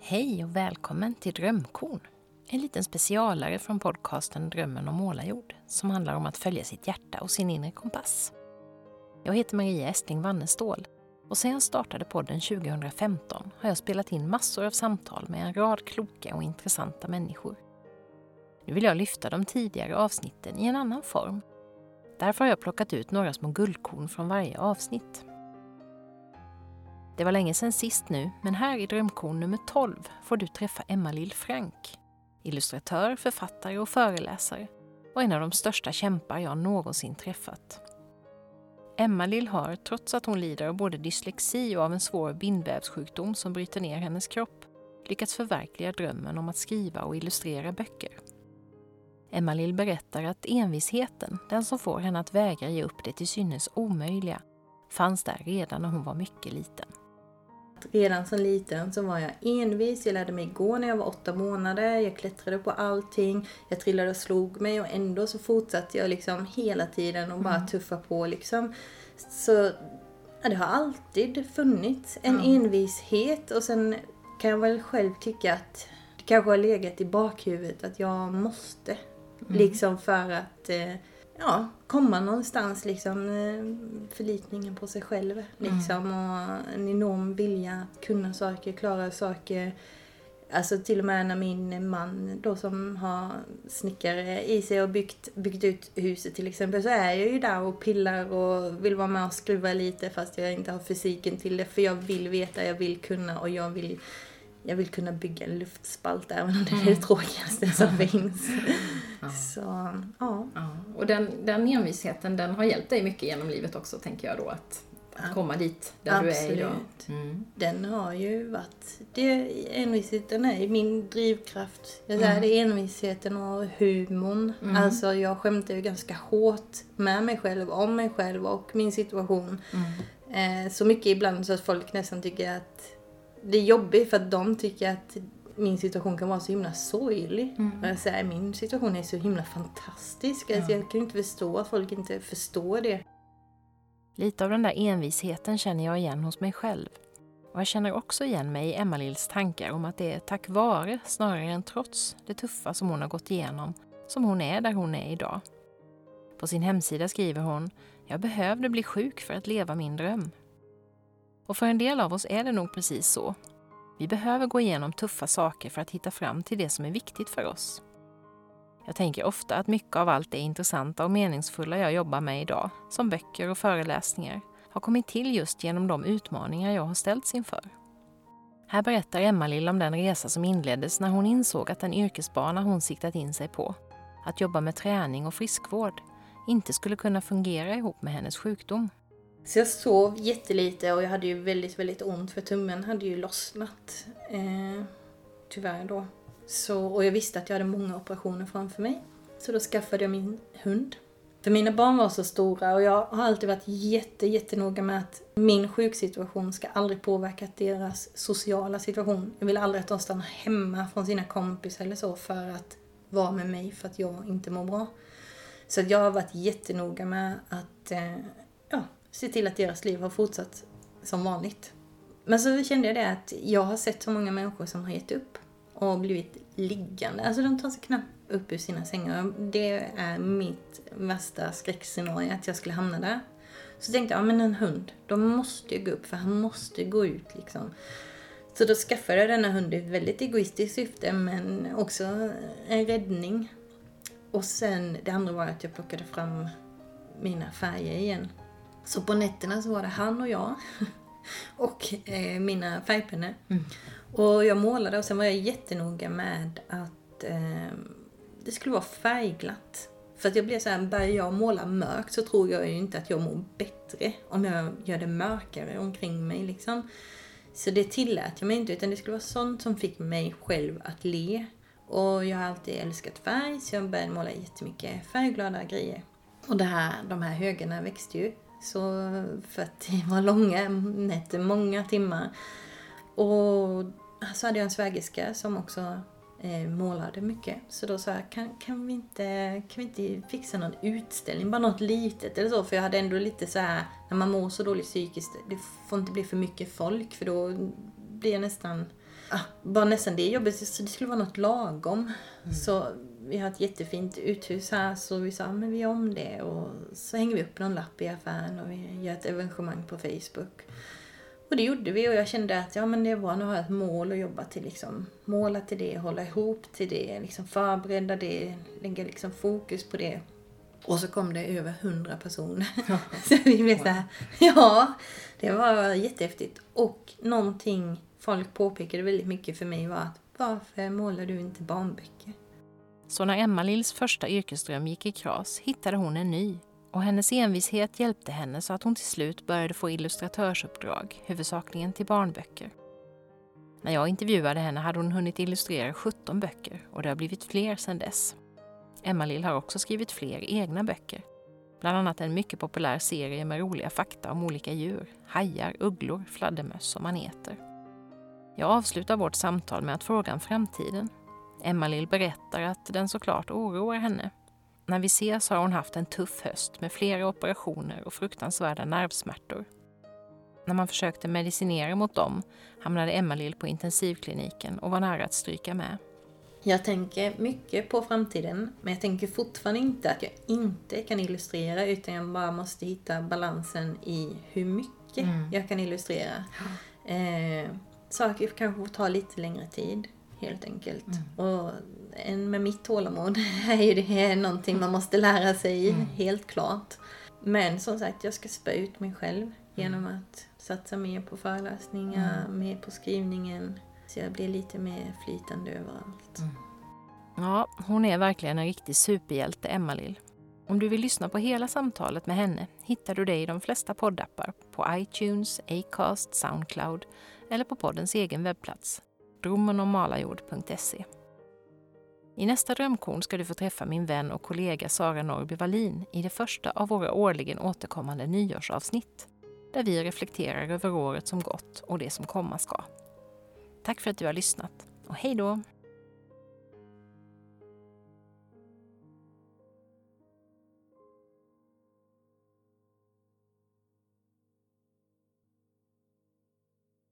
Hej och välkommen till Drömkorn. En liten specialare från podcasten Drömmen om målarjord som handlar om att följa sitt hjärta och sin inre kompass. Jag heter Maria Estling Wannestål och sedan jag startade podden 2015 har jag spelat in massor av samtal med en rad kloka och intressanta människor. Nu vill jag lyfta de tidigare avsnitten i en annan form. Därför har jag plockat ut några små guldkorn från varje avsnitt. Det var länge sedan sist nu, men här i Drömkorn nummer 12 får du träffa Emma-Lill Frank. Illustratör, författare och föreläsare och en av de största kämpar jag någonsin träffat. Emma-Lill har, trots att hon lider av både dyslexi och av en svår bindvävssjukdom som bryter ner hennes kropp, lyckats förverkliga drömmen om att skriva och illustrera böcker. Emma-Lill berättar att envisheten, den som får henne att vägra ge upp det till synes omöjliga, fanns där redan när hon var mycket liten. Redan som liten så var jag envis. Jag lärde mig gå när jag var åtta månader. Jag klättrade på allting. Jag trillade och slog mig och ändå så fortsatte jag liksom hela tiden och bara mm. tuffa på liksom. Så ja, det har alltid funnits en mm. envishet och sen kan jag väl själv tycka att det kanske har legat i bakhuvudet att jag måste. Mm. Liksom för att eh, ja, komma någonstans liksom. Eh, förlitningen på sig själv liksom. Mm. Och en enorm vilja att kunna saker, klara saker. Alltså till och med när min man då som har snickare i sig och byggt, byggt ut huset till exempel så är jag ju där och pillar och vill vara med och skruva lite fast jag inte har fysiken till det. För jag vill veta, jag vill kunna och jag vill jag vill kunna bygga en luftspalt även om det är det mm. tråkigaste som finns. Ja. Så, ja. ja. Den, den envisheten den har hjälpt dig mycket genom livet också tänker jag då att, att komma dit där Absolut. du är idag. Mm. Den har ju varit, det, envisheten är min drivkraft. Jag säger mm. det är envisheten och humorn. Mm. Alltså jag skämtar ju ganska hårt med mig själv, om mig själv och min situation. Mm. Eh, så mycket ibland så att folk nästan tycker att det är jobbigt för att de tycker att min situation kan vara så himla sorglig. Mm. Säger, min situation är så himla fantastisk. Alltså, Jag kan inte förstå att folk inte förstår det. Lite av den där envisheten känner jag igen hos mig själv. Och jag känner också igen mig i Emma-Lills tankar om att det är tack vare, snarare än trots, det tuffa som hon har gått igenom, som hon är där hon är idag. På sin hemsida skriver hon “Jag behövde bli sjuk för att leva min dröm. Och för en del av oss är det nog precis så. Vi behöver gå igenom tuffa saker för att hitta fram till det som är viktigt för oss. Jag tänker ofta att mycket av allt det intressanta och meningsfulla jag jobbar med idag, som böcker och föreläsningar, har kommit till just genom de utmaningar jag har ställts inför. Här berättar Emma-Lill om den resa som inleddes när hon insåg att den yrkesbana hon siktat in sig på, att jobba med träning och friskvård, inte skulle kunna fungera ihop med hennes sjukdom. Så jag sov jättelite och jag hade ju väldigt, väldigt ont för tummen hade ju lossnat. Eh, tyvärr då. Så, och jag visste att jag hade många operationer framför mig. Så då skaffade jag min hund. För mina barn var så stora och jag har alltid varit jätte, jättenoga med att min sjuksituation ska aldrig påverka deras sociala situation. Jag vill aldrig att de stannar hemma från sina kompisar eller så för att vara med mig för att jag inte mår bra. Så jag har varit jättenoga med att eh, ja, se till att deras liv har fortsatt som vanligt. Men så kände jag det att jag har sett så många människor som har gett upp och blivit liggande. Alltså de tar sig knappt upp ur sina sängar. Det är mitt värsta skräckscenario, att jag skulle hamna där. Så tänkte jag, ja men en hund, de måste ju gå upp för han måste gå ut liksom. Så då skaffade jag denna hund i ett väldigt egoistiskt syfte men också en räddning. Och sen det andra var att jag plockade fram mina färger igen. Så på nätterna så var det han och jag. och eh, mina färgpennor. Mm. Och jag målade och sen var jag jättenoga med att eh, det skulle vara färgglatt. För att jag blev så här, börjar jag måla mörkt så tror jag ju inte att jag mår bättre om jag gör det mörkare omkring mig liksom. Så det tillät jag mig inte utan det skulle vara sånt som fick mig själv att le. Och jag har alltid älskat färg så jag började måla jättemycket färgglada grejer. Och det här, de här högarna växte ju. Så för att det var långa nätter, många timmar. Och så hade jag en svägerska som också eh, målade mycket. Så då sa jag, kan, kan, vi inte, kan vi inte fixa någon utställning, bara något litet eller så? För jag hade ändå lite så här, när man mår så dåligt psykiskt, det får inte bli för mycket folk för då blir jag nästan ah, bara nästan det jobbet, så det skulle vara något lagom. Mm. Så vi har ett jättefint uthus här så vi sa men vi gör om det och så hänger vi upp någon lapp i affären och vi gör ett evenemang på Facebook. Och det gjorde vi och jag kände att ja men det var, nu har jag ett mål att jobba till liksom. Måla till det, hålla ihop till det, liksom förbereda det, lägga liksom fokus på det. Och så kom det över hundra personer. så vi blev så här, ja, det var jättehäftigt. Och någonting folk påpekade väldigt mycket för mig var att varför målar du inte barnböcker? Så när Emma-Lills första yrkesdröm gick i kras hittade hon en ny och hennes envishet hjälpte henne så att hon till slut började få illustratörsuppdrag, huvudsakligen till barnböcker. När jag intervjuade henne hade hon hunnit illustrera 17 böcker och det har blivit fler sedan dess. Emma-Lill har också skrivit fler egna böcker. Bland annat en mycket populär serie med roliga fakta om olika djur, hajar, ugglor, fladdermöss och maneter. Jag avslutar vårt samtal med att fråga om framtiden. Emma-Lill berättar att den såklart oroar henne. När vi ses har hon haft en tuff höst med flera operationer och fruktansvärda nervsmärtor. När man försökte medicinera mot dem hamnade Emma-Lill på intensivkliniken och var nära att stryka med. Jag tänker mycket på framtiden, men jag tänker fortfarande inte att jag inte kan illustrera, utan jag bara måste hitta balansen i hur mycket mm. jag kan illustrera. Eh, saker kanske får ta lite längre tid, helt enkelt. Mm. Och med mitt tålamod är ju det någonting man måste lära sig, mm. helt klart. Men som sagt, jag ska spä ut mig själv genom mm. att satsa mer på föreläsningar, mm. mer på skrivningen, så jag blir lite mer flytande överallt. Mm. Ja, hon är verkligen en riktig superhjälte, Emma-Lill. Om du vill lyssna på hela samtalet med henne hittar du det i de flesta poddappar, på iTunes, Acast, Soundcloud eller på poddens egen webbplats, drommenormalajord.se. I nästa drömkorn ska du få träffa min vän och kollega Sara Norby Wallin i det första av våra årligen återkommande nyårsavsnitt, där vi reflekterar över året som gått och det som komma ska. Tack för att du har lyssnat och hej då!